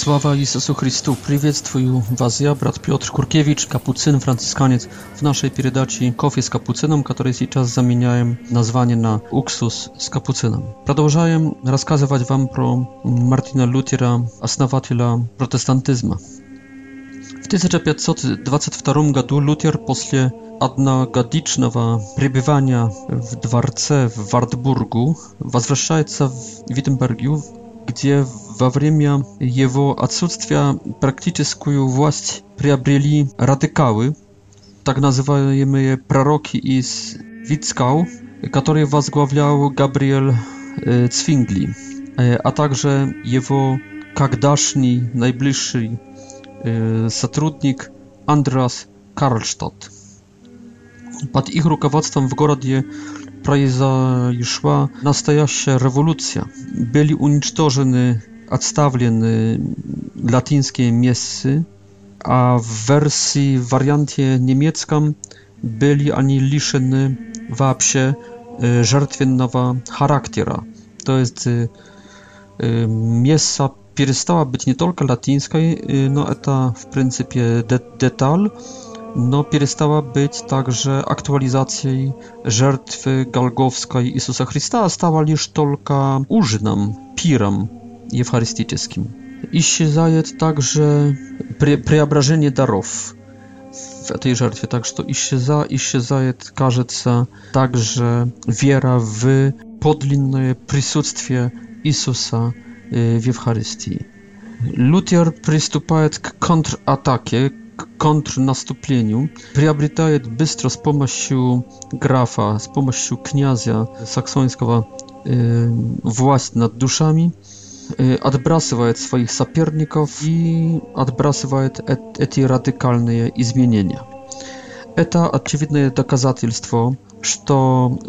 Sława Jezusu Chrystus! prywiec Twoju was brat Piotr Kurkiewicz, kapucyn, franciskaniec w naszej передаci Kofie z kapucynem, który się czas zamieniałem nazwanie na Uksus z kapucynem. Продолжаję rozkazywać Wam pro Martina Lutera, основatela protestantyzmu. W 1522 году Лютер после одногодичного пребывания в дворце в Вартбургу возвращается w Виттенбергию, где во время его отсутствия практическую власть приобрели радикалы, так называемые пророки из Вицкау, которые возглавлял Габриэль Цвингли, а также его когдашний наиближший сотрудник Андрас Карлштадт. Под их руководством в городе произошла настоящая революция. Были уничтожены, отставлены латинские мессы, а в версии, в варианте немецком были они лишены вообще э, жертвенного характера. То есть э, месса перестала быть не только латинской, э, но это в принципе де деталь, no, przestała być także aktualizacją żertwy galgowskiej Jezusa Chrysta, a stała już tylko użynem, pirem eucharystycznym. się zajed także preobrażenie darów w tej żertwie, tak że to исчеза, исчезает, кажется, także wiera w podlinne присутствие Jezusa y, w Eucharystii. Luther przystępuje k kontratakie, kontrnastąpieniu, przyobrytaje bystro z pomocą grafa, z pomocą kniazia saksońskiego e, y, nad duszami, e, y, odbrasywaje swoich saperników i odbrasywaje te et, radykalne zmienienia. To oczywiste dowództwo, że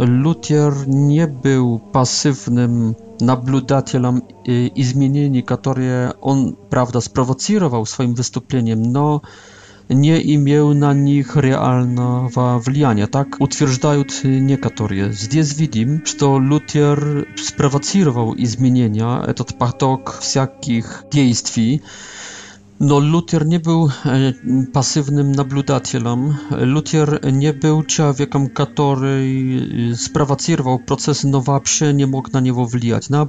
Lutier nie był pasywnym nablodatelem y, i zmienieni, które on prawda sprowocował swoim wystupieniem. no nie imieł na nich realnego wpływu. Tak utwierdzają niektórzy. Zdjęć widzim, że Lutier sprowokował i zmienienia, ten patok wszelkich działań. No Lutier nie był e, pasywnym naśladowcą. Lutier nie był człowiekiem, który e, sprowokował proces, no вообще nie mógł na niego wpływać. Na e,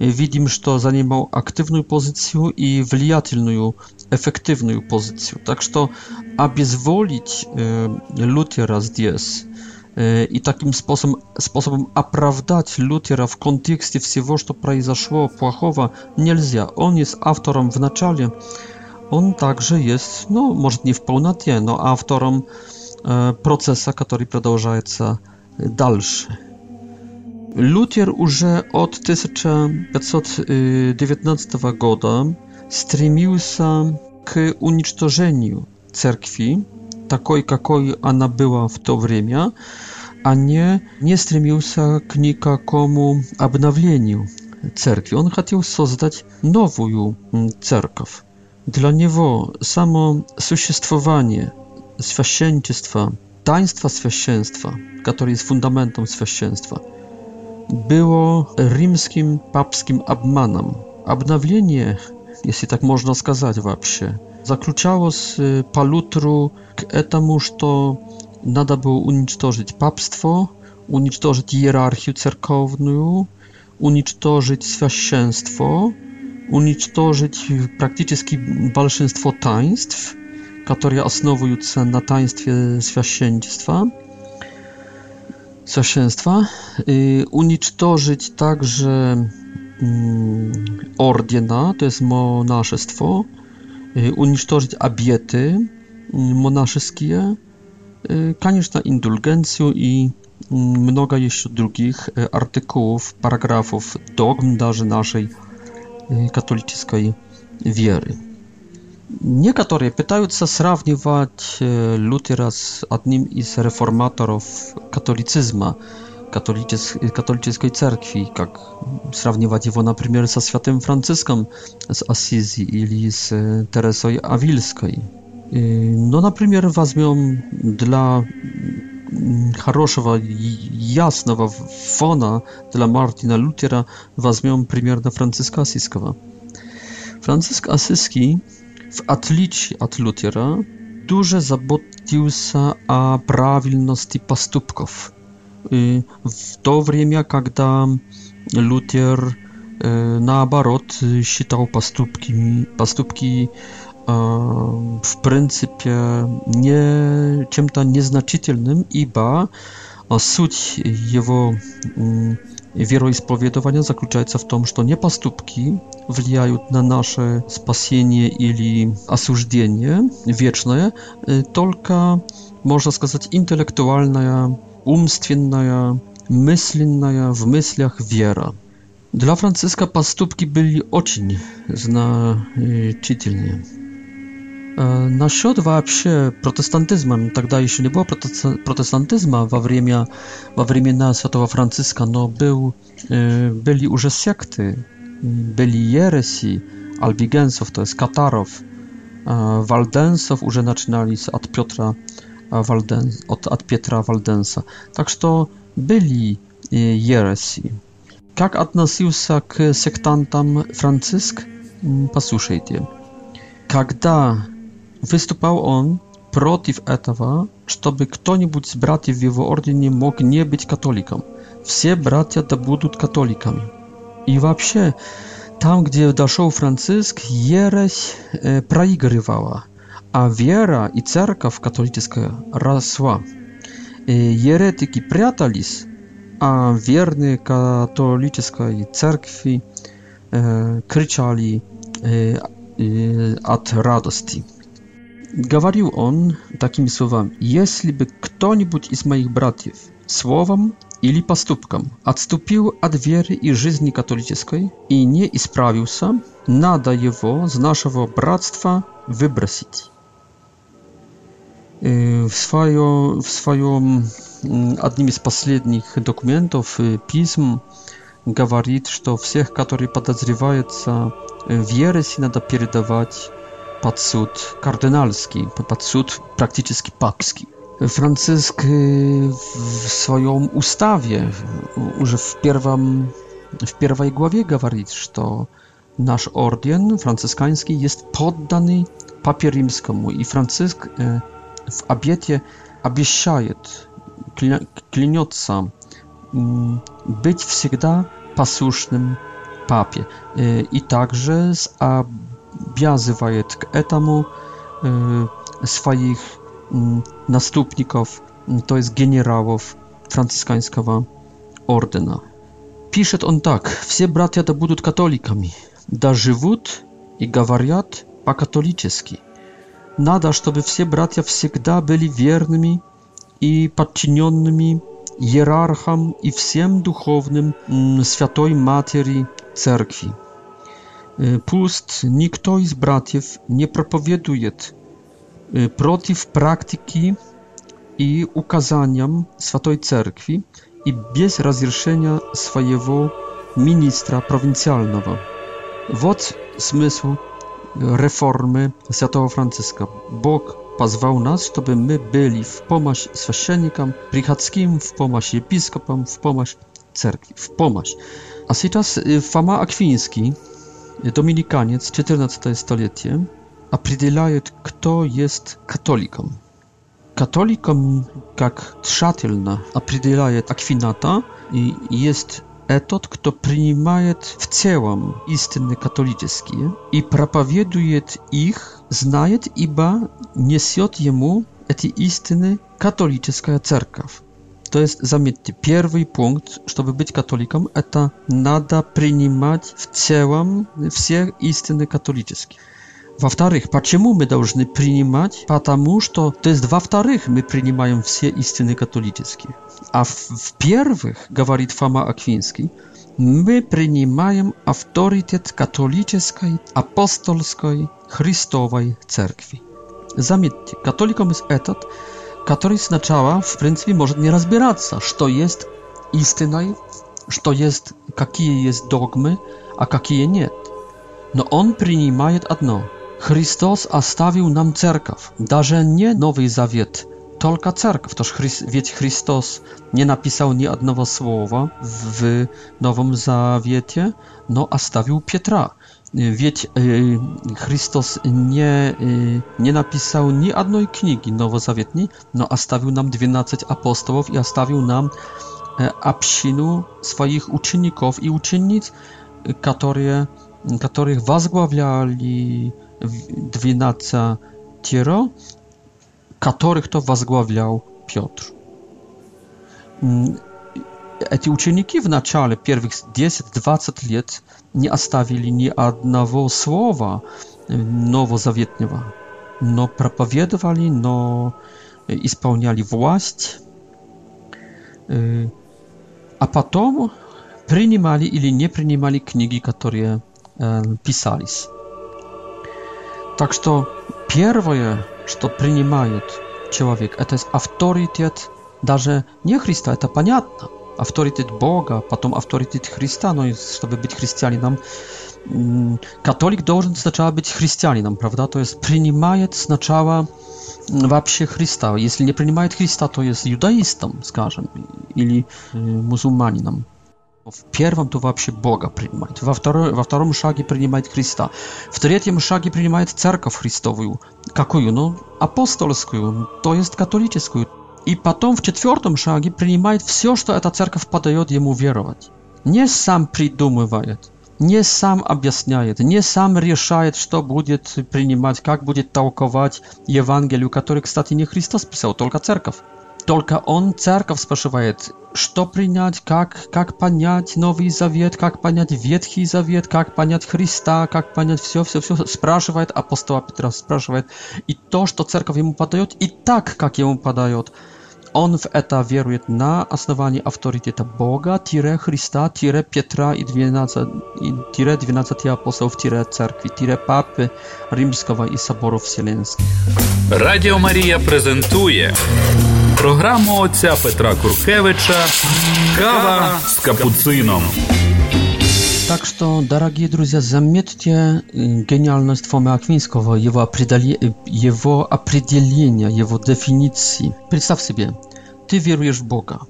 Widzimy, że zajmował aktywną pozycję i wpływalną efektywną pozycję. Tak, że aby zwolić e, z raz y, i takim sposobem, sposobem oprawdać w kontekście wszystkiego, co произошло, płachowa, nie lzia. On jest autorem w naczale. On także jest, no, może nie w pełnatie, no, autorem e, procesa, który przedłużaje dalszy. Лютер уже от 1519 года стремился к уничтожению церкви, такой, какой она была в то время, а не, не стремился к никакому обновлению церкви. Он хотел создать новую церковь. Для него само существование священничества, таинства священства, которое jest fundamentem священства – było rymskim papskim abmanem. Obnowienie, jeśli tak można сказать вообще, zakluczało z y, palutru k że nada było unicestwić papstwo, unicestwić hierarchię cerkowną, unicestwić święcieństwo, unicestwić praktycznie większość państw, które osnowują na taństwie święcieństwa. Saszenstwa, y, unicztożyć także mm, ordiena, to jest monaszestwo, y, unicztożyć abiety mm, monaszeskie, конечно, y, indulgencję i mm, mnoga jeszcze drugich artykułów, paragrafów, dogm naszej katolickiej wiery. Некоторые пытаются сравнивать Лютера с одним из реформаторов католицизма, католичес католической церкви, как сравнивать его, например, со святым Франциском с Ассизи или с Тересой Авильской. No, например, возьмем для хорошего, ясного фона для Мартина Лютера возьмем примерно Франциска Осиского. Франциск Asyski В отличие от Лютера, дуже заботился о правильности поступков. И в то время, когда Лютер наоборот считал поступки, поступки в принципе не чем-то незначительным, ибо суть его вероисповедования заключается в том, что не поступки влияют на наше спасение или осуждение вечное, только, можно сказать, интеллектуальная, умственная, мысленная в мыслях вера. Dla Franciszka postupki byli очень значительные. Насчет вообще протестантизма, тогда еще не было протестантизма во, время, во времена Святого Франциска, но был, были уже секты, byli jeresi, albigensów, to jest Katarów, Waldensów уже начинались od Piotra, Waldens, od, od Piotra Waldensa. Так что byli jeresi. Как относился к сектантам Франциск? Послушайте. Когда Выступал он против этого, чтобы кто-нибудь из братьев в его ордене мог не быть католиком. Все братья да будут католиками. И вообще, там, где дошел Франциск, ересь э, проигрывала, а вера и церковь католическая росла. Э, еретики прятались, а верные католической церкви э, кричали э, э, от радости. Говорил он такими словами, «Если бы кто-нибудь из моих братьев словом или поступком отступил от веры и жизни католической и не исправился, надо его с нашего братства выбросить». W, swoją, w swoim одним из последних документов pism говорит, что всех, которые подозреваются в ереси, надо передавать pod kardynalski, pod praktycznie papski. Franciszek y, w swoją ustawie, już w, pierwam, w pierwszej głowie mówi, że nasz orden francyskański jest poddany papie rzymskiemu i Franciszek y, w obiecie обещает, клянется być zawsze послушным papie y, i także z об biazywa k etamu y, swoich mm, następników, mm, to jest generałów franciszkańskiego ordena. Pisze on tak: Wszyscy bracia to będą katolikami, da żywut i gawariat po katolicki. Nada, żeby wszyscy bracia zawsze byli wiernymi i podczynionymi hierarchom i wszystkim duchownym mm, świętej materii cerkwi. Y, pust nikt z braciów nie propowieduje y, przeciw praktyki i ukazaniom Świętej Cerkwi i bez rozjrzenia swojego ministra prowincjalnego. Wod smysłu reformy Świętego Franciszka. Bóg pozwał nas, żeby my byli w pomoc świętnikom prychackim, w pomoc episkopom, w pomoc Cerkwi, w pomoc. A teraz y, Fama Akwiński. Dominikaniec, 14 stulecie, a przydzielają, kto jest katoliką. katoliką jak trzatelna, a przydzielają akwinata i jest etot, kto przyjmuje w całym istny katolicki, i prapowieduje ich, znaje, iba niesie jemu te istny katolicka cerkaw. То есть, заметьте, первый пункт, чтобы быть католиком, это надо принимать в целом все истины католические. Во-вторых, почему мы должны принимать? Потому что, то есть, во-вторых, мы принимаем все истины католические. А в-первых, в говорит Фома Аквинский, мы принимаем авторитет католической, апостольской, Христовой церкви. Заметьте, католиком из этот – который сначала, в принципе, может не разбираться, что есть истиной, что есть, какие есть догмы, а какие нет. Но он принимает одно. Христос оставил нам церковь, даже не Новый Завет, только церковь, Тож Хри... ведь Христос не написал ни одного слова в Новом Завете, но оставил Петра. Wiecie, y, Chrystus nie, y, nie napisał ni jednej książki nowozawietnej, no a stawił nam 12 apostołów i stawił nam e, absinu swoich uczynników i uczennic, które, których возглавляли 12 których to возглавлял Piotr. Mm, Эти ученики в начале первых 10-20 лет не оставили ни одного слова новозаветного, но проповедовали, но исполняли власть, а потом принимали или не принимали книги, которые писались. Так что первое, что принимает человек, это авторитет даже не Христа, это понятно авторитет Бога, потом авторитет Христа, но чтобы быть христианином, католик должен сначала быть христианином, правда? То есть принимает сначала вообще Христа. Если не принимает Христа, то есть юдаистом, скажем, или мусульманином. В первом то вообще Бога принимает, во, второй, во втором шаге принимает Христа, в третьем шаге принимает Церковь Христовую. Какую? Ну, апостольскую, то есть католическую. И потом в четвертом шаге принимает все, что эта церковь подает ему веровать. Не сам придумывает, не сам объясняет, не сам решает, что будет принимать, как будет толковать Евангелию, который, кстати, не Христос писал, только церковь. Только он церковь спрашивает, что принять, как, как понять Новый Завет, как понять Ветхий Завет, как понять Христа, как понять все, все, все, спрашивает апостола Петра, спрашивает. И то, что церковь ему подает, и так, как ему подает. on w eta wieruje na основании autorytetu Boga, tire Chrysta, tire Pietra i 12, tire 12 apostołów, tire cerkwi, tire papy rzymskiego i soborów wsielenskich. Radio Maria prezentuje program ojca Petra Kurkiewicza Kawa z kapucyną. Так что, дорогие друзья, заметьте гениальность Фомы Аквинского, его, определи... его определение, его дефиниции. Представь себе, ты веруешь в Бога.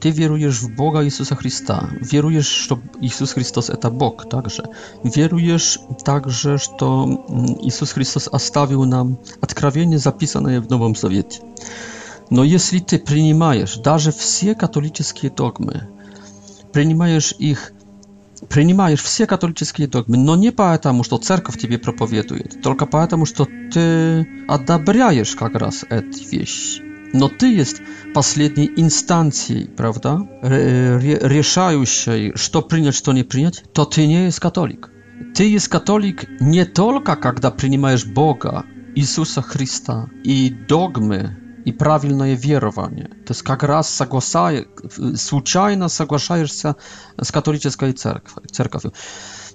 Ты веруешь в Бога Иисуса Христа. Веруешь, что Иисус Христос – это Бог также. Веруешь также, что Иисус Христос оставил нам откровение, записанное в Новом Завете. Но если ты принимаешь даже все католические догмы, принимаешь их – принимаешь все католические догмы, но не потому, что церковь тебе проповедует, только потому, что ты одобряешь как раз эти вещи. Но ты есть последней инстанцией, правда, решающей, что принять, что не принять, то ты не есть католик. Ты есть католик не только, когда принимаешь Бога, Иисуса Христа и догмы, и правильное верование. То есть как раз согласая, случайно соглашаешься с католической церковью. церковью.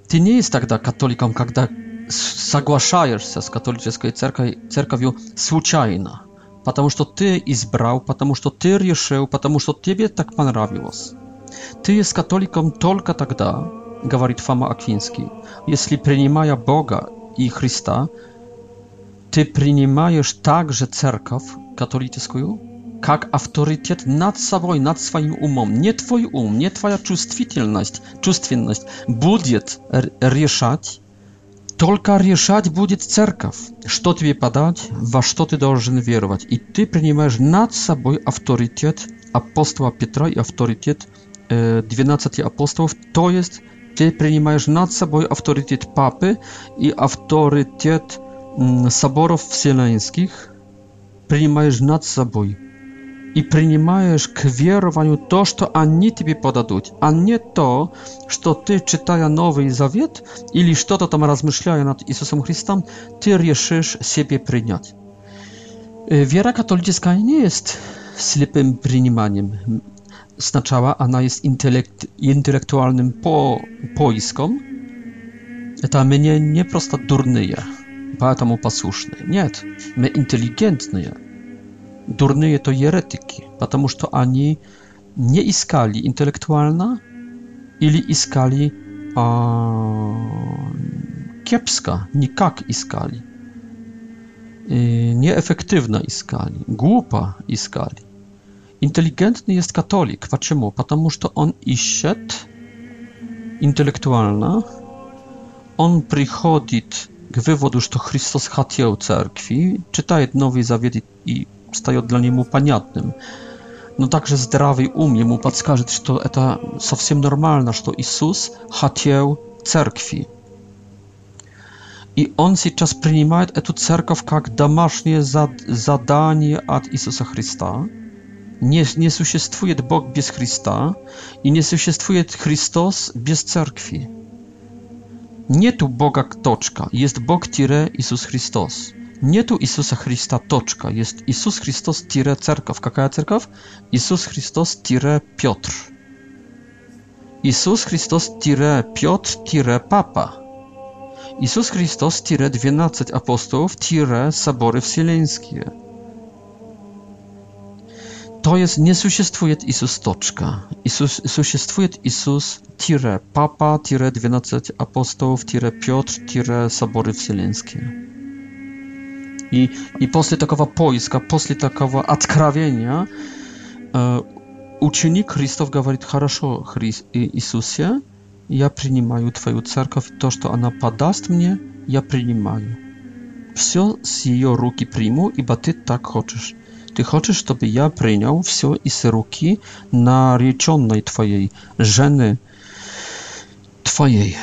Ты не есть тогда католиком, когда соглашаешься с католической церковью, церковью случайно, потому что ты избрал, потому что ты решил, потому что тебе так понравилось. Ты есть католиком только тогда, говорит Фома Аквинский, если принимая Бога и Христа, ты принимаешь также церковь, katolickiego, jak autorytet nad sobą, nad swoim umem. Nie twój um, nie twoja czułstwitelność, czułstwienność będzie rieszać, tylko rieszać będzie cerkaw. Co tobie padać, wa co ty должен wierować. I ty przyjmujesz nad sobą autorytet apostoła Piotra i autorytet 12 e, apostołów, to jest ty przyjmujesz nad sobą autorytet papy i autorytet mm, saborów wsieleńskich, принимаешь над собой и принимаешь к верованию то, что они тебе подадут, а не то, что ты, читая Новый Завет или что-то там размышляя над Иисусом Христом, ты решишь себе принять. Wiara katolicka nie jest ślepym przyjmowaniem. Znaczała ona jest intelekt, intelektualnym po, poiskom. To mnie nie prosta durnyja поэтому послушны. Нет, мы интеллигентные. Дурные то еретики, потому что они не искали интеллектуально или искали а, кепско, никак искали. И неэффективно искали, глупо искали. Inteligentny jest katolik. Dlaczego? Ponieważ to on ищет intelektualna, on przychodzi wywód, że to Chrystus chciał cerkwi, czyta nowy zawiet i staje dla niego paniatnym. No także zdrowy umie mu podskazać, że to eta całkiem normalna, że to Isus chciał cerkwi. I on teraz przyjmuje tę cerkow jak damasznie zadanie ad Isusa Chrysta. Nie, nie существует Bóg bez Chrysta i nie существует Chrystus bez cerkwi. Nie tu Boga toczka, jest Bóg tire Jezus Chrystus. Nie tu Jezusa Chrysta toczka, jest Jezus Chrystus tire cerkaw. Jaka cerkaw? Jezus Chrystus tire Piotr. Jezus Chrystus tire Piotr tire Papa. Jezus Chrystus tire 12 apostołów tire Sabory Wsileńskie to jest, nie существует Иисус точка. Иисус, существует Иисус тире Папа, тире 12 апостолов, тире Петр, тире соборы вселенские. И, и после такого поиска, после такого откровения, э, ученик Христов говорит, хорошо, Хрис, Иисусе, я принимаю Твою церковь, то, что она подаст мне, я принимаю. Все с ее руки приму, ибо Ты так хочешь. Ты хочешь, чтобы я принял все из руки нареченной твоей, жены твоей.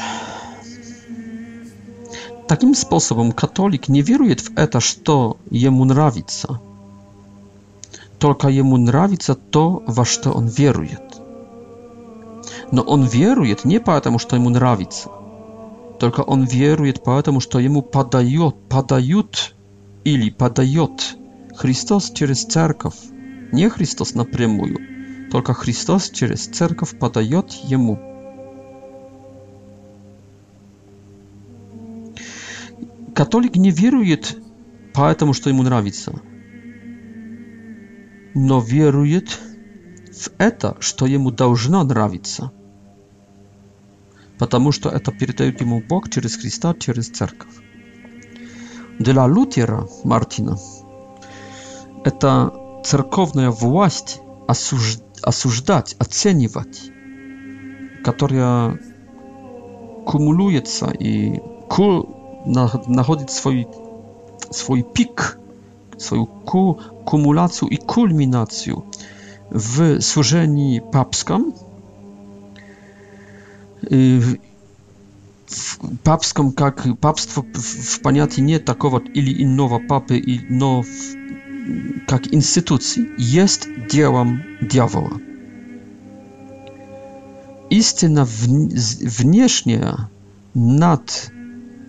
Таким способом католик не верует в это, что ему нравится. Только ему нравится то, во что он верует. Но он верует не потому, что ему нравится. Только он верует потому, что ему подает, подают или подает Христос через церковь, не Христос напрямую, только Христос через церковь подает ему. Католик не верует поэтому, что ему нравится, но верует в это, что ему должно нравиться, потому что это передает ему Бог через Христа, через церковь. Для Лютера Мартина это церковная власть осуж... осуждать, оценивать, которая кумулируется и ку... находит свой, свой пик, свою ку... кумуляцию и кульминацию в служении папском, в папском, как папство в понятии не такого или иного папы, но в jak instytucji, jest dziełem diabła. Istyna wniesznie nad,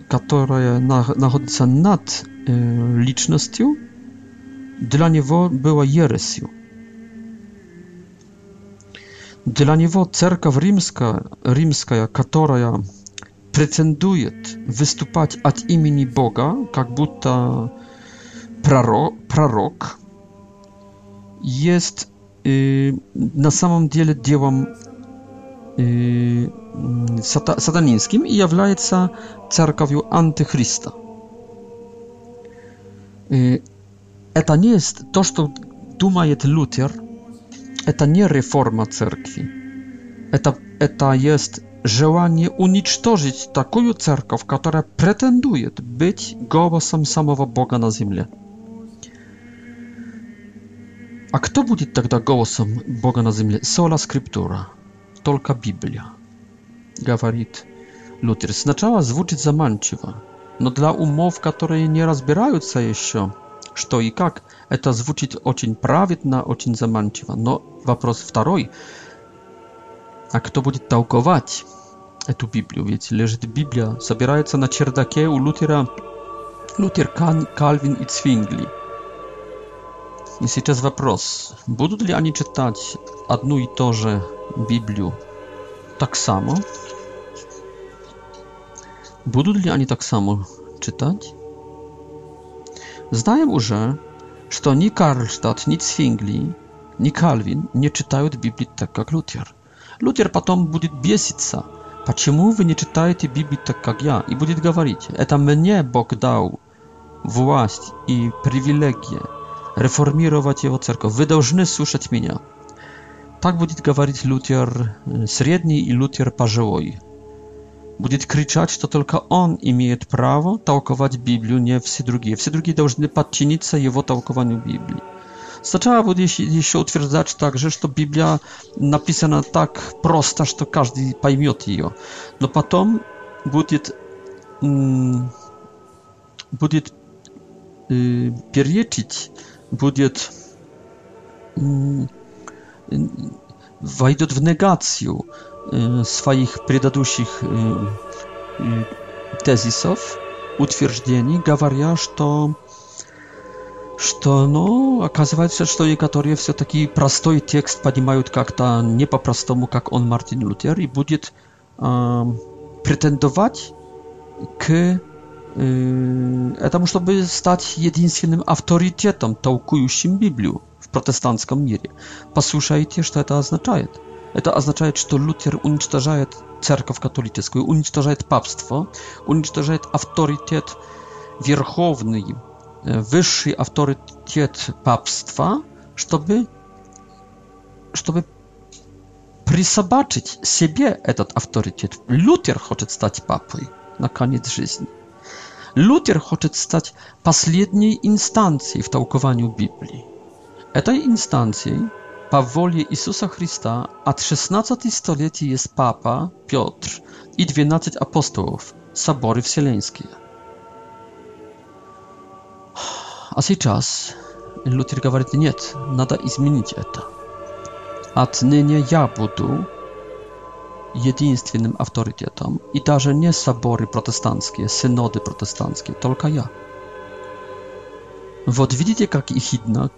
która znajduje się nad e, licznością, dla niego była jeresją. Dla niego cerkaw rzymska, rzymska, która pretenduje wystupać od imieni Boga, jak butta praro, prorok jest y, na samym dziele dziełem y, i satanińskim się является cerkowiu antychrista. Y, to nie jest to, co duma jest Luther, to nie reforma cerkwi. To, to jest żołanie unicztożyć taką cerkow, która pretenduje być głosem samego Boga na ziemi. А кто будет тогда голосом Бога на земле? Сола скриптура, только Библия, говорит Лютер. Сначала звучит заманчиво, но для умов, которые не разбираются еще, что и как, это звучит очень праведно, очень заманчиво. Но вопрос второй. А кто будет толковать эту Библию? Ведь лежит Библия, собирается на чердаке у Лютера Лютер, Кан, Кальвин и Цвингли. И сейчас вопрос, будут ли они читать одну и ту же Библию так само? Будут ли они так само читать? Знаем уже, что ни Карлштадт, ни Цвингли, ни Кальвин не читают Библии так, как Лютер. Лютер потом будет беситься. Почему вы не читаете Библию так, как я? И будет говорить, это мне Бог дал власть и привилегия реформировать его церковь. Вы должны слушать меня. Так будет говорить Лютер средний и Лютер пожилой. Будет кричать, что только он имеет право толковать Библию, не все другие. Все другие должны подчиниться его толкованию Библии. Сначала будет еще утверждать также, что Библия написана так просто, что каждый поймет ее. Но потом будет, будет перечить будет войдет в негацию своих предыдущих тезисов, утверждений, говоря, что что, ну, оказывается, что некоторые все-таки простой текст понимают как-то не по-простому, как он Мартин Лютер, и будет э, претендовать к to muszę stać jedynym autorytetem tołkującym Biblię w protestanckim mirie. Posłuchajcie, co to oznacza. To oznacza, że to Luther unicestwia cerkiew katolicką, unicestwia papstwo, unicestwia autorytet wierchowny, e, wyższy autorytet papstwa, żeby żeby przysobaczyć siebie e, ten autorytet. Luther chce stać papą na koniec życia. Лютер хочет стать последней инстанцией в толкованию Библии. Этой инстанцией по воле Иисуса Христа от 16 столетия jest Papa Piotr i 12 apostołów, соборы вселенские. А сейчас Лютер говорит, нет, надо изменить это. Отныне я буду единственным авторитетом, и даже не соборы протестантские, синоды протестантские, только я. Вот видите, как ехидно,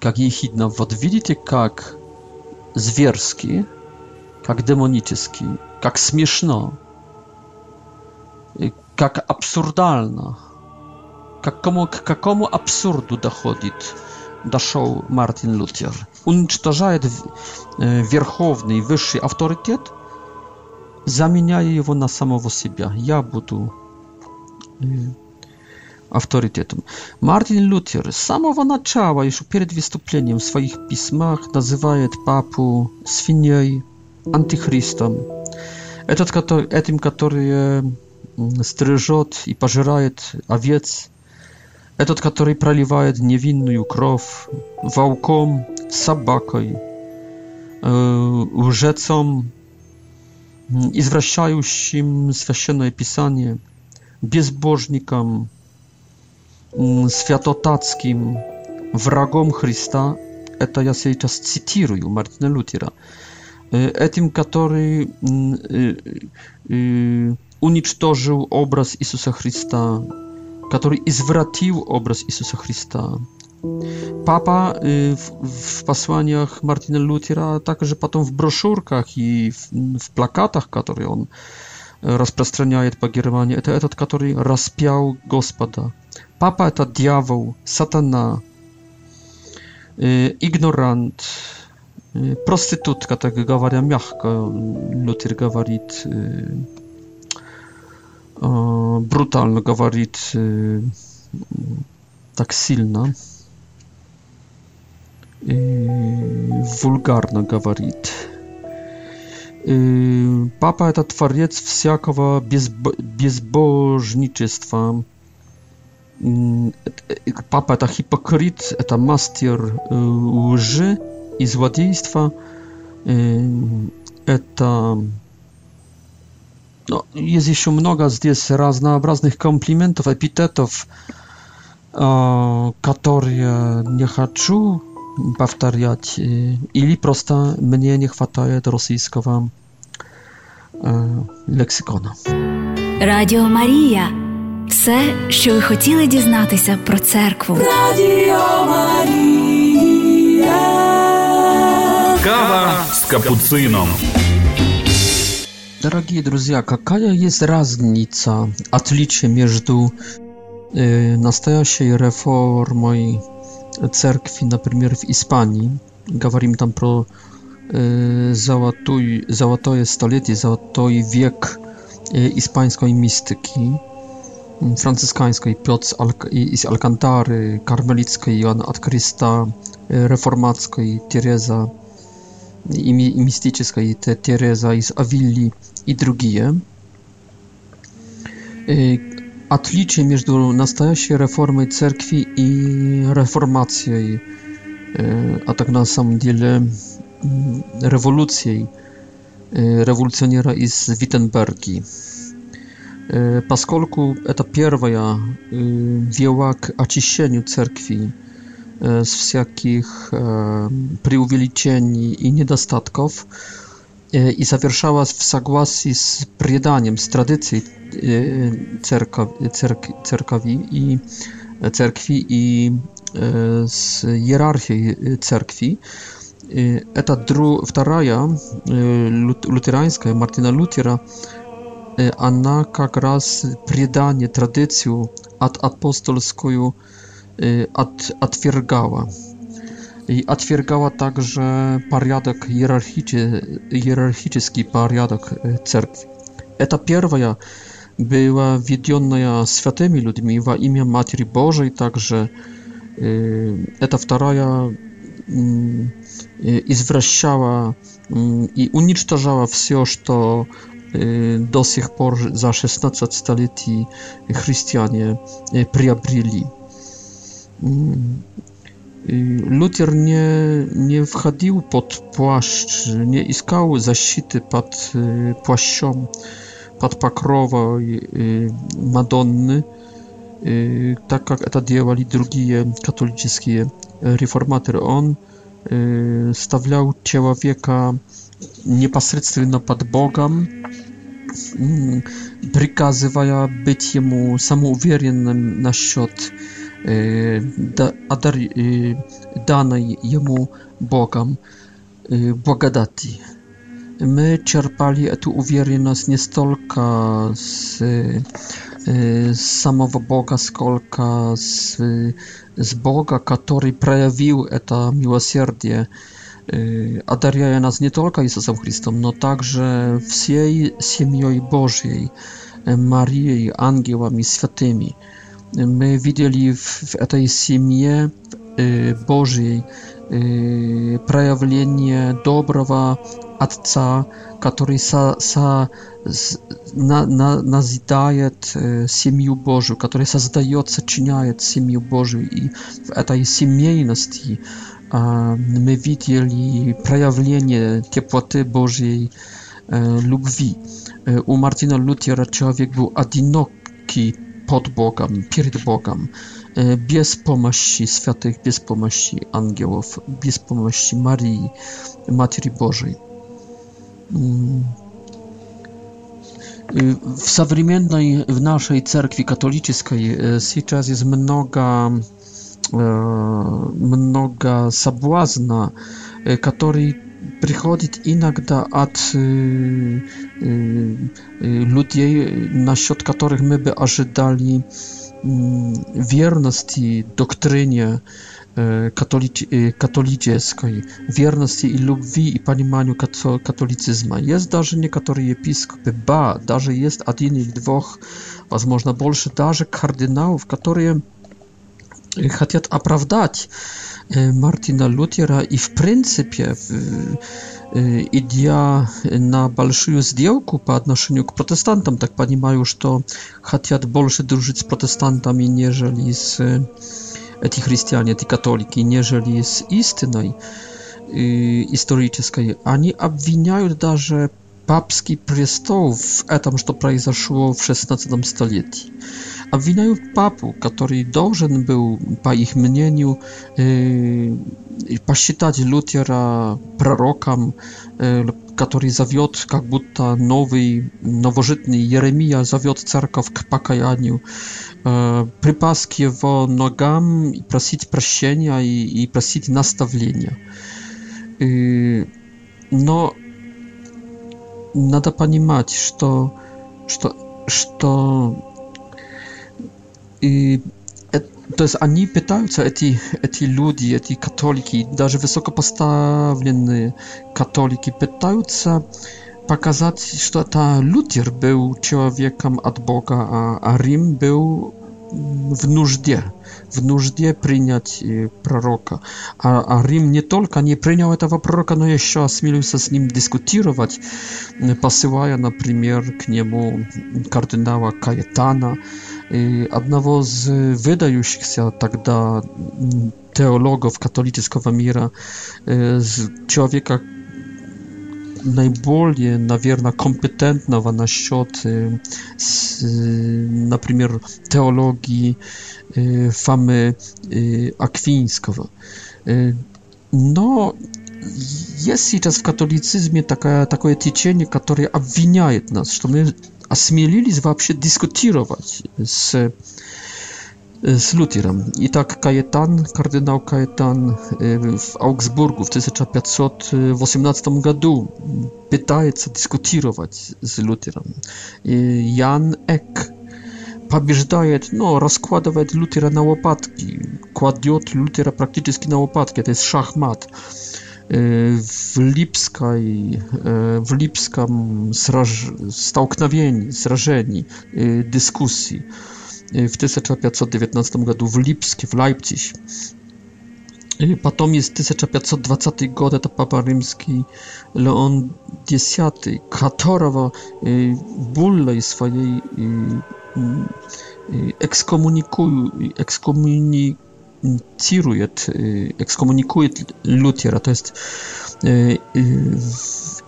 как ехидно, вот видите, как зверски, как демонически, как смешно, как абсурдально, как кому, к какому абсурду доходит дошел Мартин Лютер. Уничтожает верховный, высший авторитет – заменяя его на самого себя. Я буду авторитетом. Мартин Лютер с самого начала, еще перед выступлением в своих письмах, называет папу свиньей, антихристом. Этот, который, этим, который стрижет и пожирает овец, этот, который проливает невинную кровь, волком, собакой, лжецом, извращающим священное писание, безбожникам, святотатским, врагом Христа, это я сейчас цитирую Мартина Лютера, этим, который уничтожил образ Иисуса Христа, который извратил образ Иисуса Христа, Papa y, w, w posłaniach Martina Lutera, także potem w broszurkach i w, plakatach, które on rozprzestrzeniaje po Germanii, to etat, który rozpiał gospoda. Papa to diabeł, satana, y, ignorant, y, prostytutka, tak gawaria miachka, Luther gawarit, brutalny gawarit, tak silna. Y, wulgarno говорит. Y, papa to twariec wsiakowa bezbo bezbożnictwa. Mm, e, papa to hipokryt, to master лжи и злодейства. Это... No, jest jeszcze mnoga здесь разнообразных комплиментов, эпитетов, которые не хочу повторять. Или просто мне не хватает российского э, лексикона. Радіо Марія. Все, що ви хотіли дізнатися про церкву. Радіо Марія. Кава з капуцином. Дорогие друзья, какая есть разница, отличие между э, настоящей реформой cerkwi, na przykład w Hiszpanii, Говорим tam pro y, załatoje stulecie, załatoje wiek y, hiszpańskiej mistyki y, franciszkańskiej, Piotr z Alcantary, karmelickiej, Joanna od y, reformackiej, Teresa i, i mistycznej, Teresa z Awilli i drugie отличие между настоящей реформой церкви и реформацией, а так на самом деле революцией революционера из Виттенберги. Поскольку это первая вела к очищению церкви z wszelkich e, преувеличений i niedostatków, E, i zawierzała w zagłasi z priedaniem, z tradycji e, e, cerkwi i cerkwi i z hierarchii cerkwi. Eta druga, luterańska, Martina Lutera, ona jak raz priedanie tradycji od apostolską odwiergała. Y, i otwierała także porządek hierarchiczny porządek e, cerkwi. Eta pierwsza była wiedziona świętymi ludźmi w imię Matki Bożej, także e, eta druga izwraszała mm, e, i mm, unicztażała wszystko, co do sich pory za 16 stuleci chrześcijanie przyabrili. Mm, Mm, Luter nie, nie wchodził pod płaszcz, nie iskał защиты pod y, płaszczem, pod pakrową y, Madonny, y, tak jak to делали другие katolickie reformatory. On stawiał człowieka непосредственно под Bogiem, приказывая быть samouwiernym na насчет Y, danej jemu Bogom y, błogodati. My czerpali tę nas nie stolka z, y, z Boga, skolka z, z Boga, który przejawił to miłosierdzie, adariaje nas nie tylko Jezusem Chrystusem, no także wszej siemioj Bożej, Marii, Angielami, Świętymi my widzieli w, w tej siemie e, y, Bożej e, y, prawienie dobrowa Atca, który sa, sa, z, na, na, nazidaje y, siemię Bożą, który zdaje się, czyniaje siemię Bożą i w tej siemiejności my widzieli prawienie ciepłoty Bożej e, lubwi. u Martina Luty Lutiera człowiek był adinoki pod Bogiem, przed Bogiem, e, bez pomocy świętych, bez pomocy aniołów, bez pomocy Marii, Matki Bożej. Mm. E, w современной, w naszej cerkwi katolickiej e, сейчас jest mnoga sabłazna, który przychodzi приходит иногда от Y, y, ludzie na środka których my by ażydali mm, wierności doktrynie y, katolickiej, wierności i lubwi i panimaniu katolicyzmu. Jest darze niektóre episkopy, ba, darze jest jeden i dwóch, a można bolsze darze kardynałów, które chcą oprawdać Martina lutiera i w pryncypie идя на большую сделку по отношению к протестантам, так понимаю, что хотят больше дружить с протестантами, нежели с эти христиане, эти католики, нежели с истиной исторической. Они обвиняют даже папский престол в этом, что произошло в XVI столетии. Обвиняют папу, который должен был, по их мнению, э, посчитать Лютера пророком, э, который зовет, как будто новый, новожитный Еремия зовет церковь к покаянию, э, припас к его ногам и просить прощения и, и просить наставления. Э, но надо понимать, что, что, что и то есть они пытаются, эти, эти люди, эти католики, даже высокопоставленные католики, пытаются показать, что это Лютер был человеком от Бога, а, а Рим был в нужде. в нужде принять э, пророка. А, а Рим не только не принял этого пророка, но еще осмелился с ним дискутировать, посылая, например, к нему кардинала Каэтана, одного из выдающихся тогда теологов католического мира, э, человека, najbolje, nawierna, kompetentna w na ściety, na przykład teologii, y, famy y, akwińskiego. Y, no, jest i teraz w katolicyzmie taka, takie tyczenie, które obwiniaje nas, że my osmielili w ogóle dyskutować z z Lutherem. I tak Kajetan, kardynał Kajetan y, w Augsburgu w 1518 roku pytaje, co dyskutować z Lutherem. Y, Jan Eck pobieżdaje, no, rozkładować Lutera na łopatki. Kładiot Lutera praktycznie na łopatki, to jest szachmat. Y, w Lipskiej, w Lipskam straż, stałknawieni, zrażeni, dyskusji. Y, w 1519 roku w Lipsk, w Leipzig. Potem jest 1520 rok, to Papa Rzymski Leon X, którego y, bólej swojej y, ekskomunikuje, ekskomunikuje, ekskomunikuje Lutiera, to jest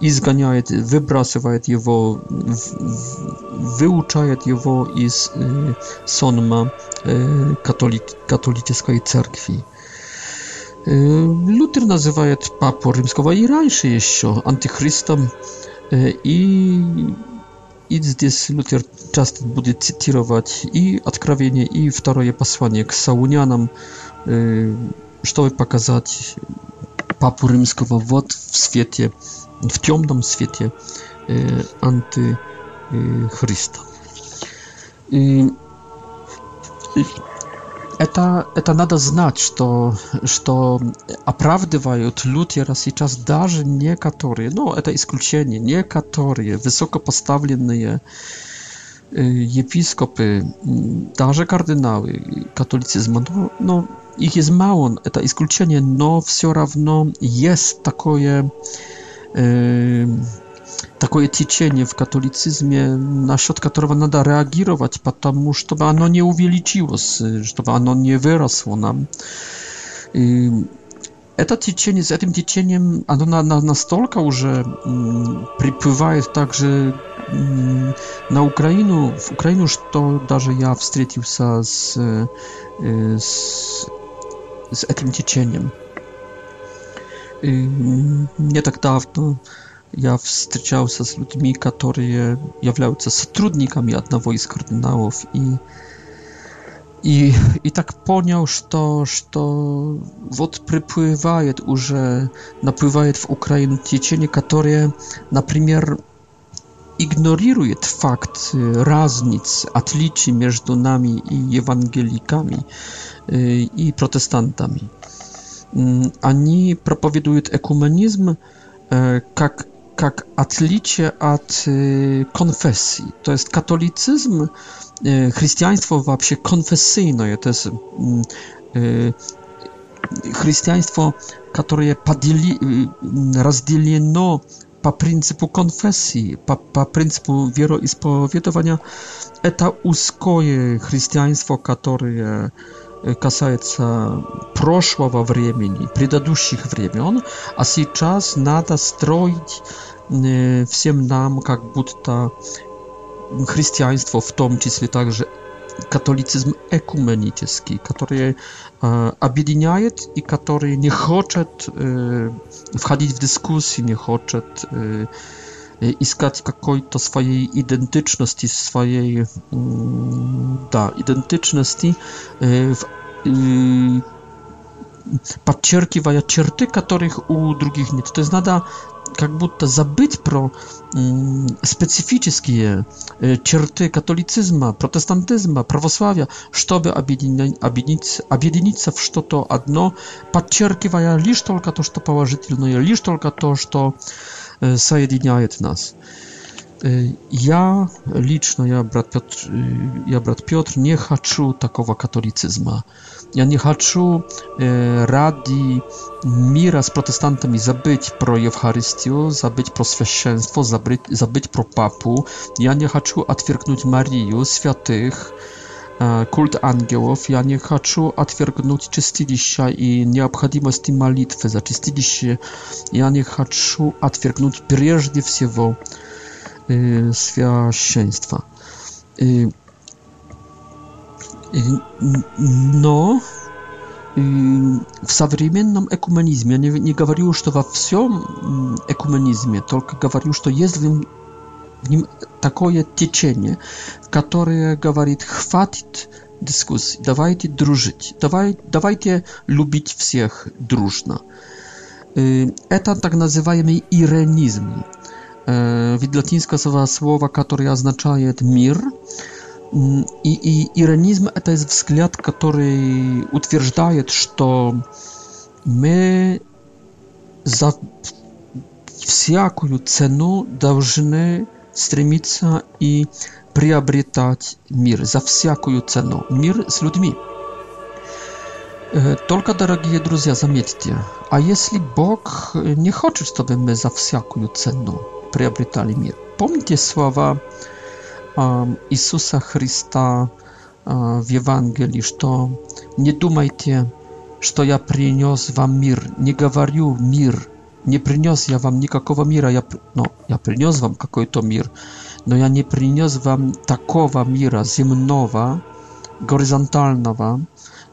и изгоняет, выбрасывает его, выучает его из э, сонма э, католик, католической церкви. Лuther называет Папу Римского и раньше еще антихристом. И, и здесь Лютер часто будет цитировать и Откровение, и второе послание к Саунянам, чтобы показать Папу Римского вот в свете, в темном свете э, антихриста. И, и это, это надо знать, что, что оправдывают люди сейчас даже некоторые, ну это исключение, некоторые высокопоставленные э, Y, episkopy, y, także kardynały, katolicyzm, no, ich jest mało, to isklucenie, no wsio równo jest takie y, takie cicienie w katolicyzmie, na środka którego nada reagować, потому, żeby ono nie uwieliciło, żeby ono nie wyrosło nam. Это течение, с этим течением, оно настолько że mm, przypływa так tak, же на Украину, в Украину, что даже я встретился с, с, с этим течением. И не так давно я встречался с людьми, которые являются сотрудниками одного из кардиналов, и и, и так понял, что, что вот приплывает уже, наплывает в Украину течение, которое, например, ignoruje fakt y, różnic, atlici między nami i ewangelikami y, i protestantami. Oni mm, propowiadają ekumenizm jak y, jak atlicie od konfesji. To jest katolicyzm, chrześcijaństwo w ogóle konfesyjne, to jest mm, chrześcijaństwo, które jest rozdzielone pa principu konfesji, pa, pa principu wieroispowiedowania, это узкое христианство, которое касается прошлого времени, предыдущих времен, а сейчас надо строить всем нам как будто христианство, в том числе также katolicyzm ekumenicki, który e, objedinaje i który nie chce wchodzić w dyskusję, nie chce i e, iskać jakiejś swojej identyczności, swojej mm, identyczności e, w, w, e, podcierkiwaja черty, których u drugich nie. To jest nada как будто забыть про специфические черты католицизма, протестантизма, православия, чтобы объединить, объединиться, объединиться в что-то одно, подчеркивая лишь только то, что положительное, лишь только то, что соединяет нас. Я лично, я брат Петр, я брат Петр, не хочу такого католицизма. Ja nie chcę e, radi mira z protestantami zabić pro Eucharystię, zabić pro święcieństwo, zabić pro papu. Ja nie chcę otwierknąć Mariju, świętych, e, kult aniołów. Ja nie chcę otwierknąć czystilisia i nieobchodzimości modlitwy za czystilisie. Ja nie chcę otwierknąć przede wszystkim e, Но в современном экуменизме, я не, не говорю, что во всем экуменизме, только говорю, что есть в нем, в нем такое течение, которое говорит, хватит дискуссий, давайте дружить, давай, давайте любить всех дружно. Это так называемый иренизм. Ведь латинское слово, которое означает «мир», И, и иронизм – это взгляд, который утверждает, что мы за всякую цену должны стремиться и приобретать мир за всякую цену, мир с людьми. Э, только, дорогие друзья, заметьте, а если Бог не хочет, чтобы мы за всякую цену приобретали мир? Помните слова Иисуса Христа в Евангелии, что «Не думайте, что я принес вам мир, не говорю мир, не принес я вам никакого мира, я, ну, я принес вам какой-то мир, но я не принес вам такого мира земного, горизонтального,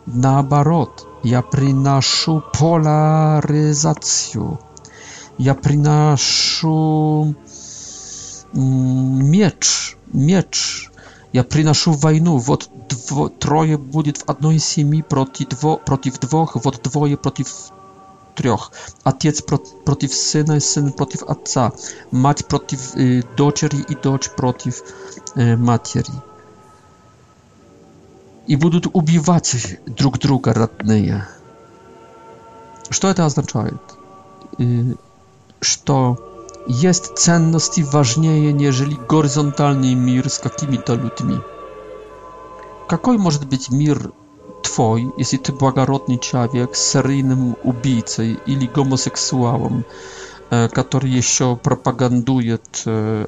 наоборот, я приношу поляризацию, я приношу меч, miecz. Ja prynaszu wojnę. Wod troje będzie w jednej siemi proti dwo, przeciw dwóch, wod dwoje przeciw trzech. Ojciec przeciw pro, syna i syn przeciw ojca. Mać przeciw y, e, i dość przeciw e, y, matki. I będą ubijać drug druga radnie. Co to oznacza? Co? E, jest cenność i ważniejsze niż horyzontalny mir z jakimi to ludźmi. może być mir twój, jeśli ty błagarodny człowiek z seryjnym ubijcą ili homoseksualem, e, który jeszcze propaganduje,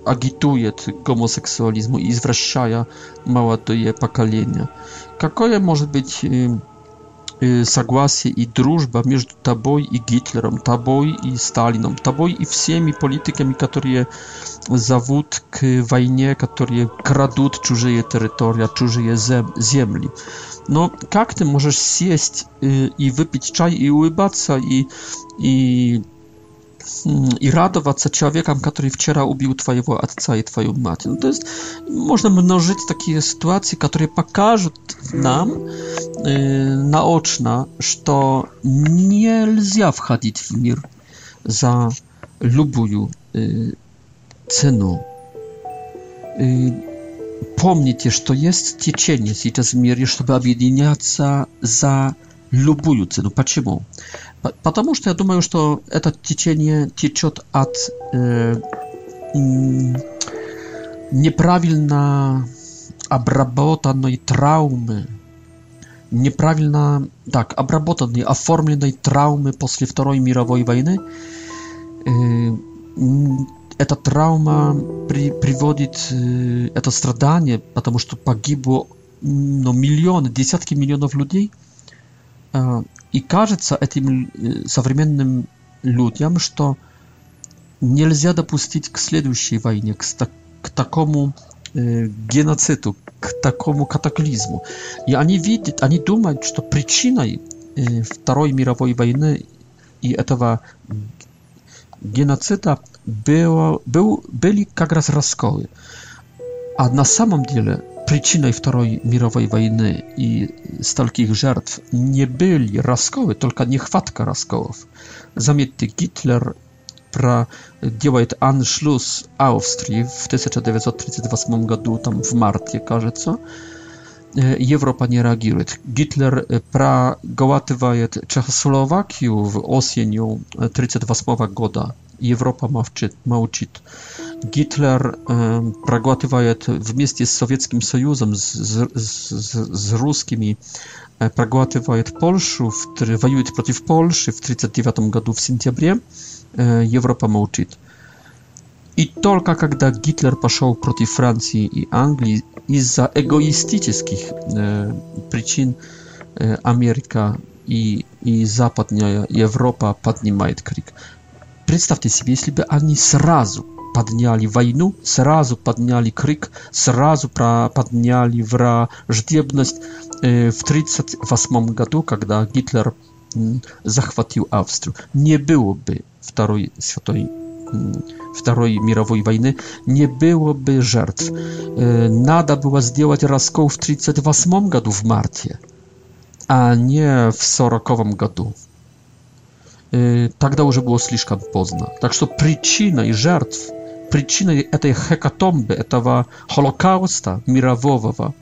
agituje homoseksualizmu i zwraszcza małe do je pokolenie? Jakie może być e, согласие и дружба между тобой и Гитлером, тобой и Сталином, тобой и всеми политиками, которые зовут к войне, которые крадут чужие территории, чужие земли. Но как ты можешь сесть и выпить чай и улыбаться и, и i radować człowiekiem, który wczoraj ubił twojego ojca i twoją matkę. No to jest, można mnożyć takie sytuacje, które pokażą nam yy, naoczna, że nie można wchodzić w mir za lubuju y, cenu. cenę. Yy, помните, что есть течение сейчас в мире, чтобы объединяться za любую cenu. Почему? Потому что я думаю, что это течение течет от э, неправильно обработанной травмы, неправильно так обработанной, оформленной травмы после Второй мировой войны. Э, эта травма при, приводит, э, это страдание, потому что погибло ну, миллионы, десятки миллионов людей э, и кажется этим э, современным людям, что нельзя допустить к следующей войне, к, к такому э, геноциду, к такому катаклизму. И они видят, они думают, что причиной э, Второй мировой войны и этого геноцида было, был, были как раз расколы. А на самом деле причиной Второй мировой войны и стольких жертв не были расколы, только нехватка расколов. Заметьте, Гитлер про делает аншлюз Австрии в 1938 году, там в марте, кажется. Европа не реагирует. Гитлер проглатывает Чехословакию в осенью 1938 года. Европа молчит. молчит. Hitler проглатывает вместе с Советским Союзом, с, с, с русскими, проглатывает Польшу, в, воюет против Польши в 1939 году в сентябре, Европа молчит. И только когда Гитлер пошел против Франции и Англии из-за эгоистических э, причин э, Америка и, и Западная Европа поднимает крик. Представьте себе, если бы они сразу подняли войну, сразу подняли крик, сразу подняли враждебность в 1938 году, когда Гитлер захватил Австрию. Не было бы Второй Святой Второй мировой войны, не было бы жертв. Надо было сделать раскол в 1938 году в марте, а не в 1940 году. Тогда уже было слишком поздно. Так что причиной жертв причиной этой хекатомбы, этого Холокауста мирового,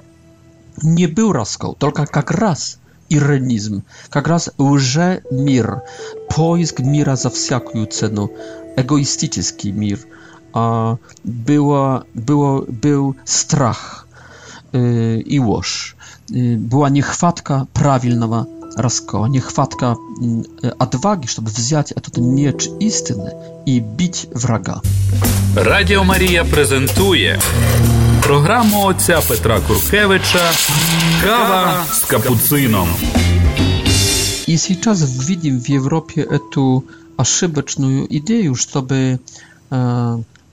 не был раскол, только как раз иронизм, как раз уже мир, поиск мира за всякую цену, эгоистический мир, а было, было, был страх и ложь, была нехватка правильного oraz niechwatka odwagi, mm, żeby wziąć ten miecz istny i bić wraga. Radio Maria prezentuje programu ojca Petra Kurkiewicza Kawa z kapucyną. I teraz widzimy w Europie tę ошибочную идею, żeby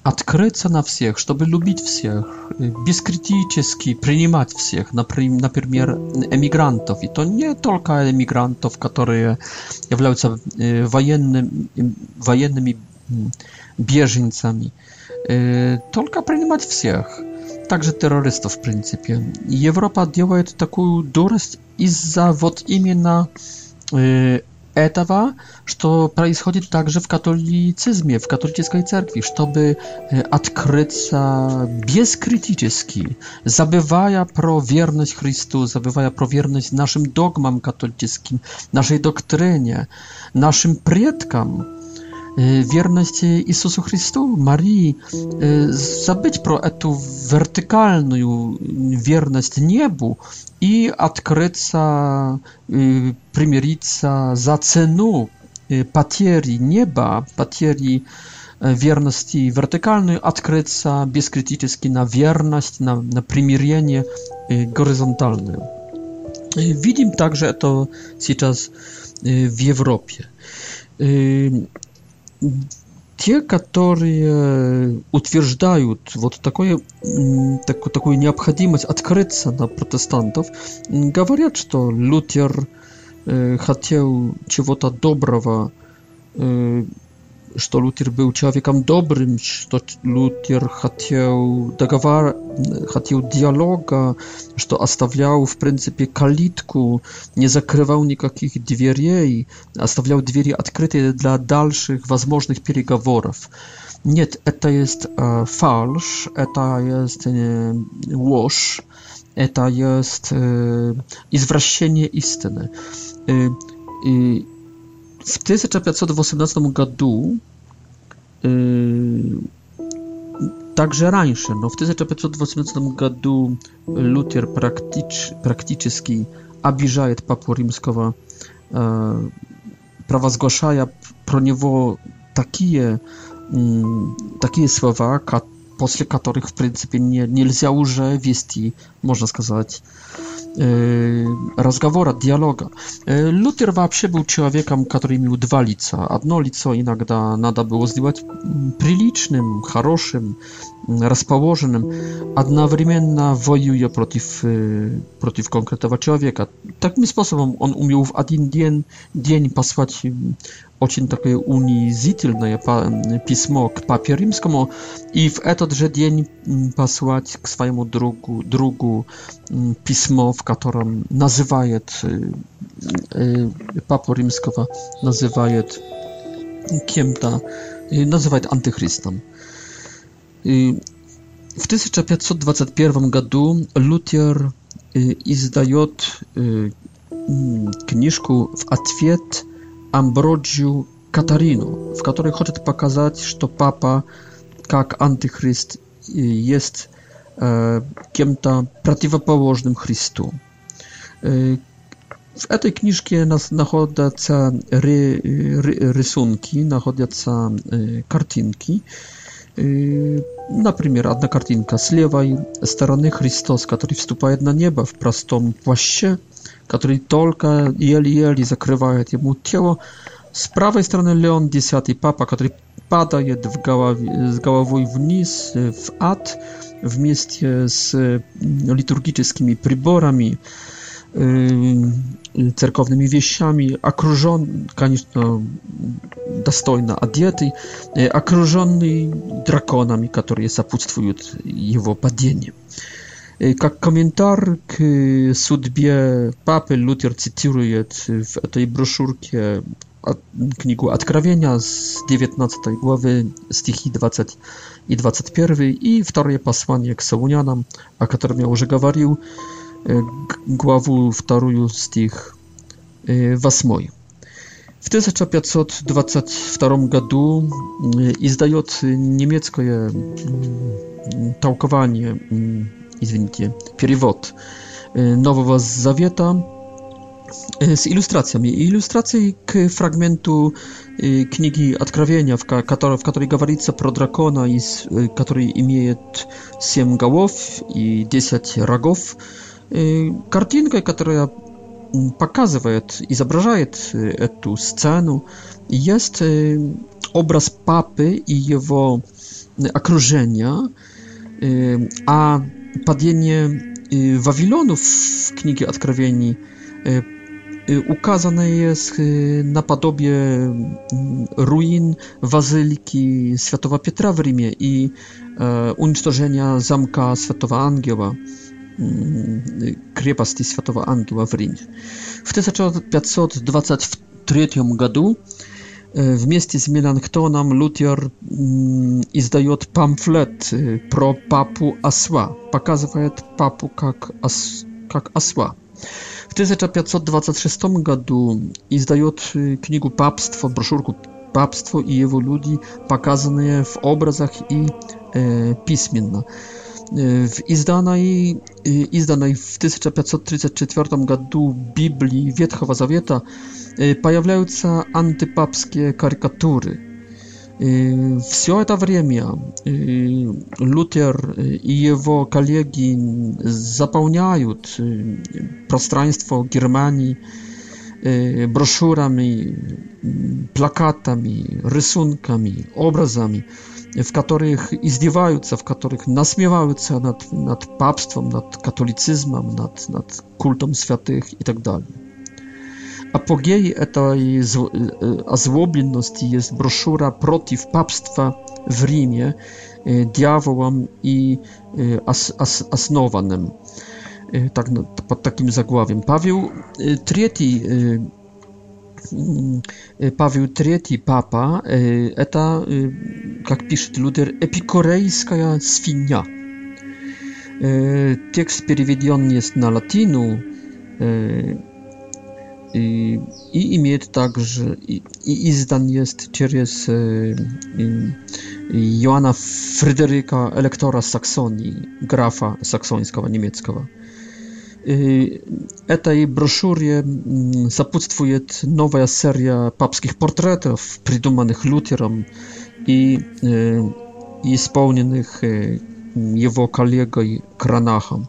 открыться на всех, чтобы любить всех, бескритически принимать всех, например, эмигрантов. И то не только эмигрантов, которые являются военными, военными беженцами, только принимать всех, также террористов в принципе. Европа делает такую дурость из-за вот именно этого, что происходит также в католицизме, в католической церкви, чтобы открыться бескритически, забывая про верность Христу, забывая про верность нашим догмам католическим, нашей доктрине, нашим предкам, Y, wierność Jezusu Chrystu, Marii, y, zabyć pro etu wertykalną wierność niebu i odkryca, y, primierica za cenu patierii nieba, patierii wierności wertykalnej, odkryca bezkrytycznie na wierność, na, na primierienie horyzontalne. Widzimy także to teraz w Europie. те, которые э, утверждают вот такое, так, такую необходимость открыться на протестантов, говорят, что Лютер э, хотел чего-то доброго э, что Лютер был человеком добрым, что Лютер хотел договор, хотел диалога, что оставлял в принципе калитку, не закрывал никаких дверей, оставлял двери открытые для дальших возможных переговоров. Нет, это есть э, фальш, это есть э, ложь, это есть э, извращение истины. Э, и w 1518 roku, e, także раньше, no w 1518 roku Luther praktycznie abijaje papu rzymskiego, e, prawa zgłaszaja pro niego takie, yy, takie słowa, które после которых, в принципе, не, нельзя уже вести, можно сказать, разговора, диалога. Лютер вообще был человеком, который имел два лица. Одно лицо иногда надо было сделать приличным, хорошим, расположенным, одновременно воюя против, против конкретного человека. Таким способом он умел в один день, день послать очень такое унизительное письмо к папе римскому и в этот же день послать к своему другу, другу письмо, в котором называет папу римского, называет кем-то, называет антихристом. И в 1521 году Лютер издает книжку в ответ Амброджию Катарину, в которой хочет показать, что папа, как антихрист, есть э, кем-то противоположным Христу. Э, в этой книжке нас находятся ре, э, рисунки, находятся э, картинки, э, Например, одна картинка с левой стороны Христос, который вступает на небо в простом плаще, который только еле-еле закрывает ему тело. С правой стороны Леон X, папа, который падает в голове, с головой вниз в ад вместе с литургическими приборами cerkownymi wieściami, конечно, достойно одетый, окруженный драконами, которые сопутствуют его падению. Как комментар к судьбе папы Лютер цитирует в этой брошюрке книгу Откровения с 19 главы стихи 20 и 21 и второе послание к Саунянам, о котором я уже говорил, главу вторую стих 8. В 1522 году издает немецкое толкование, извините, перевод Нового Завета z ilustracjami. Ilustracje k fragmentu книги Откровения, в которой, в которой говорится про дракона, который имеет семь голов и десять рогов, картинкой, которая показывает, изображает эту сцену, есть образ папы и его окружения, а падение Вавилону в книге Откровений ukazane jest na podobie ruin Wazyliki Świętego Piotra w Rzymie i e, unicestwienia Zamka Świętego Angioła крепости Святого Ангела в Риме. В 1523 году вместе с Меланхтоном Лютер издает памфлет про папу Осла, показывает папу как, ос, как осла. В 1526 году издает книгу «Папство», брошюрку «Папство и его люди», показанные в образах и э, письменно. W izdanej Y, izdanej w 1534 roku Biblii Wietchowa Zawieta, y, pojawiają się antypapskie karykatury. Wszystko to время Luther i jego kolegi zapełniają y, przestrzeństwo Germanii broszurami, plakatami, rysunkami, obrazami w которых издеваются, в которых насмеваются над, над папством, над католицизмом, над, над культом святых и так далее. Апогеей этой озлобленности есть брошюра против папства в Риме, diawołom и основанным так под таким заглавием. Павел zagławiem. III Mm, y, Paweł III, papa, y, eta, y, jak pisze Luther, epikorejska swinia. Tekst przewidziony jest na latynu i imię także, i izdan jest przez Joana Fryderyka, elektora Saksonii, grafa saksońskiego, niemieckiego этой брошюре сопутствует новая серия папских портретов, придуманных Лютером и исполненных его коллегой Кранахом.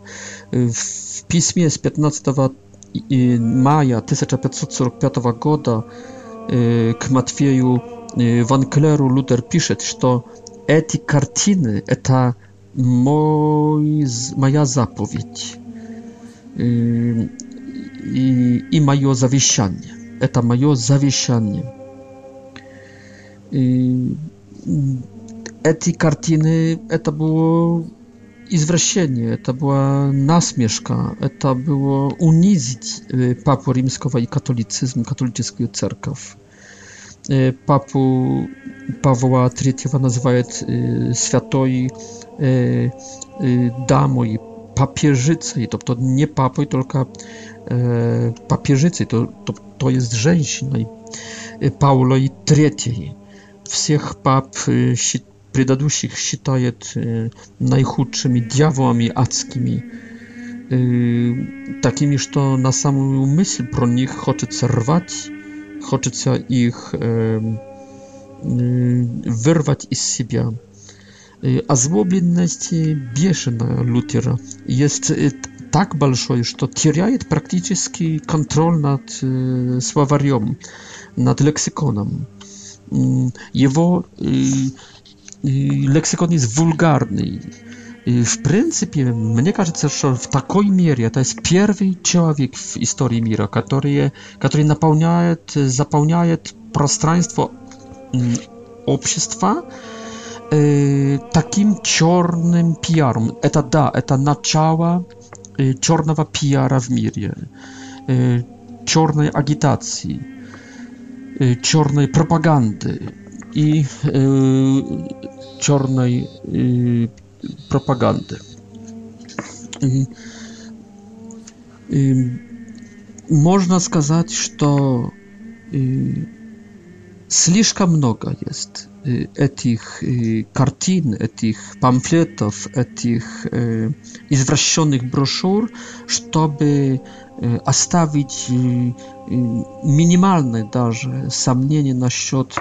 В письме с 15 мая 1545 года к Матфею Ван Клеру Лютер пишет, что эти картины — это мой, моя заповедь i, i moje zawieszanie. Eta moje zawieszanie. Eti kartiny, to było izwrasienie, to była nasmieszka, to było unizić y, papu rzymskiego i katolicyzm, katolickiego cerkaw. Y, papu Pawła III nazywają y, świętoj damoj, papieżycy, to, to nie papo, tylko e, to, to, to jest żeńszyna. No e, Paulo i III. Wszystkich pap e, przedadusich считаje e, najchudszymi diabłami adskimi. E, takimi, że na samą myśl pro nich chce rwać, chce ich wyrwać z siebie. Озлобленность бешена Лютера есть так большой, что теряет практически контроль над э, словарем, над лексиконом. Его э, лексикон есть вульгарный. И в принципе, мне кажется, что в такой мере это есть первый человек в истории мира, который, который наполняет, заполняет пространство общества takim черным пиаром. Это да, это начало черного пиара в мире, черной агитации, черной пропаганды и черной пропаганды. Можно сказать, что слишком много есть Y, etych y, kartin, etych pamfletów, etych izwrażonych broszur, żeby оставić minimalne даже сомнение насчет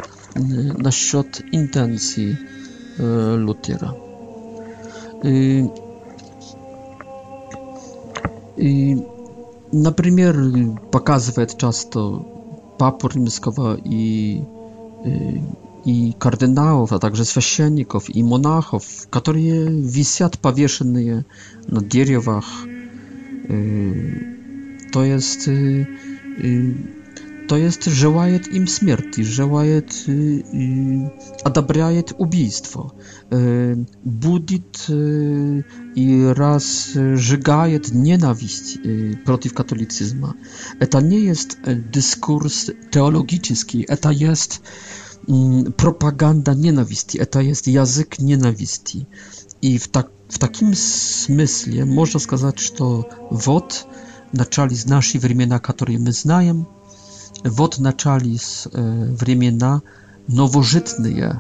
насчет intencji Lutera. I, na przykład pokazuje często papu rzymskiego i и кардиналов, а также священников и монахов, которые висят повешенные на деревах. То есть, то есть желает им смерти, желает, одобряет убийство, будет и разжигает ненависть против католицизма. Это не есть дискурс теологический, это есть propaganda nienawiści, e, to jest język nienawiści. I w, tak, w takim smyśle można сказать, że na czali z naszej времена, które my znamy, na czali z e, времена nowożytne, e,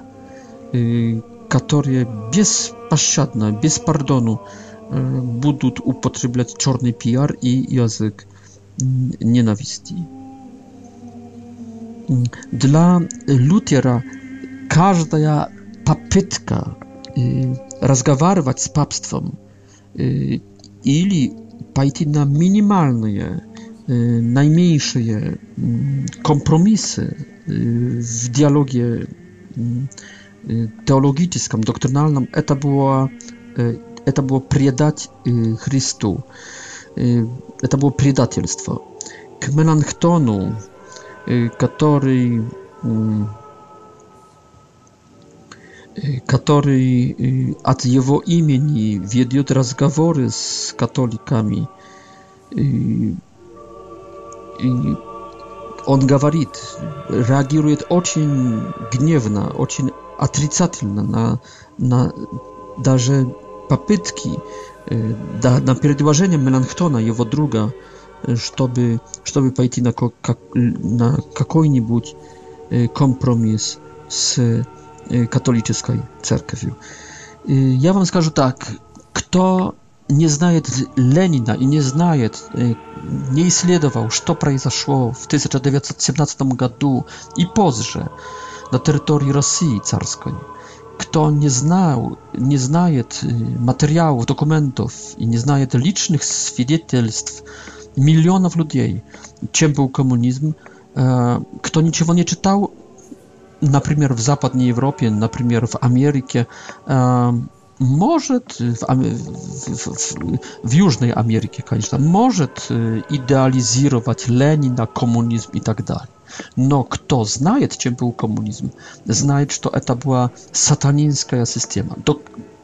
które bezpośrednio, bez pardonu e, będą upotrzebiać czarny PR i język nienawiści dla Lutera każda papytka y, rozgawarwać z papstwem y, ili pójść na minimalne, y, najmniejsze kompromisy w dialogie teologicznym, doktrynalnym, to było to było przydać Chrystu. To było przydatelstwo. K который который от его имени ведет разговоры с католиками. И, и он говорит, реагирует очень гневно, очень отрицательно на, на даже попытки, да, на предложение Меланхтона, его друга, чтобы, чтобы пойти на, как, на какой-нибудь компромисс с katolickiej cerkwią. Ja wam скажу tak, kto nie знает Lenina i nie знает, nie исследовал, что произошло в 1917 году и позже на территории России царской, kto nie znał, nie знает materiałów, dokumentów i nie знает licznych świadectw milionów ludzi, czym był komunizm, e, kto niczego nie czytał, na przykład w zachodniej Europie, na przykład w Ameryce, e, może w, w, Ameryce, oczywiście, może idealizować Lenina, komunizm i tak dalej. No, kto znaje, czym był komunizm, znaje, że to była satanińska systema. Do,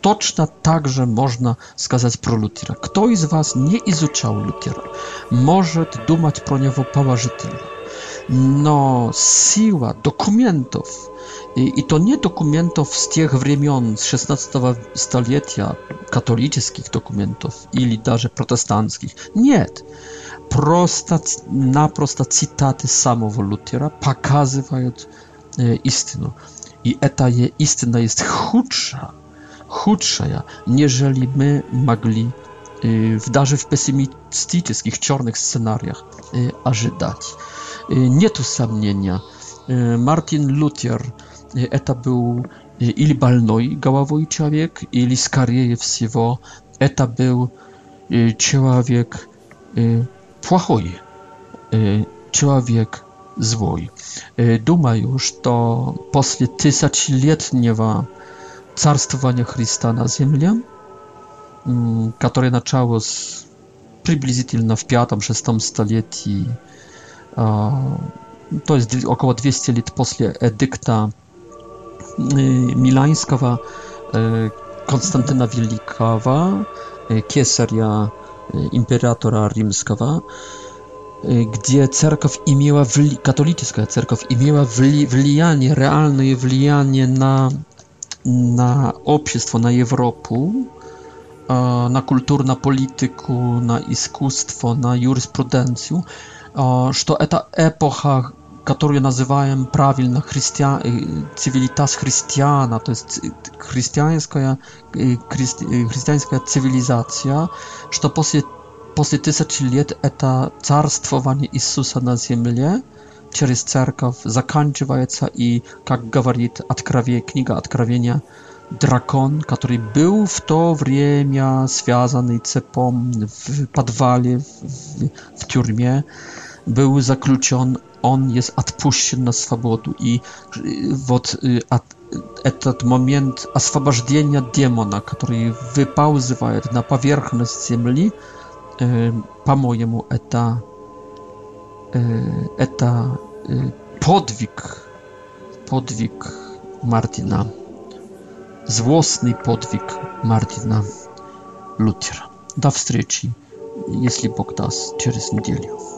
точно так же можно сказать про Лютера. Кто из вас не изучал Лютера, может думать про него положительно. Но сила документов, и, и то не документов с тех времен, с 16 столетия, католических документов или даже протестантских, нет. Просто, напросто цитаты самого Лютера показывают э, истину. И эта истина есть худшая, худшее, нежели мы могли даже в пессимистических черных сценариях ожидать. Нету сомнения, Мартин Лютер это был или больной головой человек, или скорее всего это был человек плохой, человек злой. Думаю, что после тысячелетнего царствования Христа на земле, которое началось приблизительно в пятом-шестом столетии, то есть около 200 лет после эдикта Миланского Константина Великого, кесаря императора римского, где церковь имела, вли... католическая церковь имела вли... влияние, реальное влияние на na obszerstwo, na Europę, e, na kulturę, na politykę, na iskustwo, na jurisprudencję, e, że to ta epocha, którą ja nazywam prawilna e, cywilitas chrystiana, to jest chrześcijańska cywilizacja, że to po tysiąc lat to carstwowanie Jezusa na ziemi, через церковь заканчивается и, как говорит откровение, книга Откровения, дракон, который был в то время связанный цепом в подвале, в, в тюрьме, był zaключен, on jest отпущен na swobodę i вот этот момент освобождения демона, который выползывает на поверхность земли, по-моему, это это podwig, podwig Martina, złosny podwig Martina Lutera. До встречи, jeśli Бог даст, через неделю.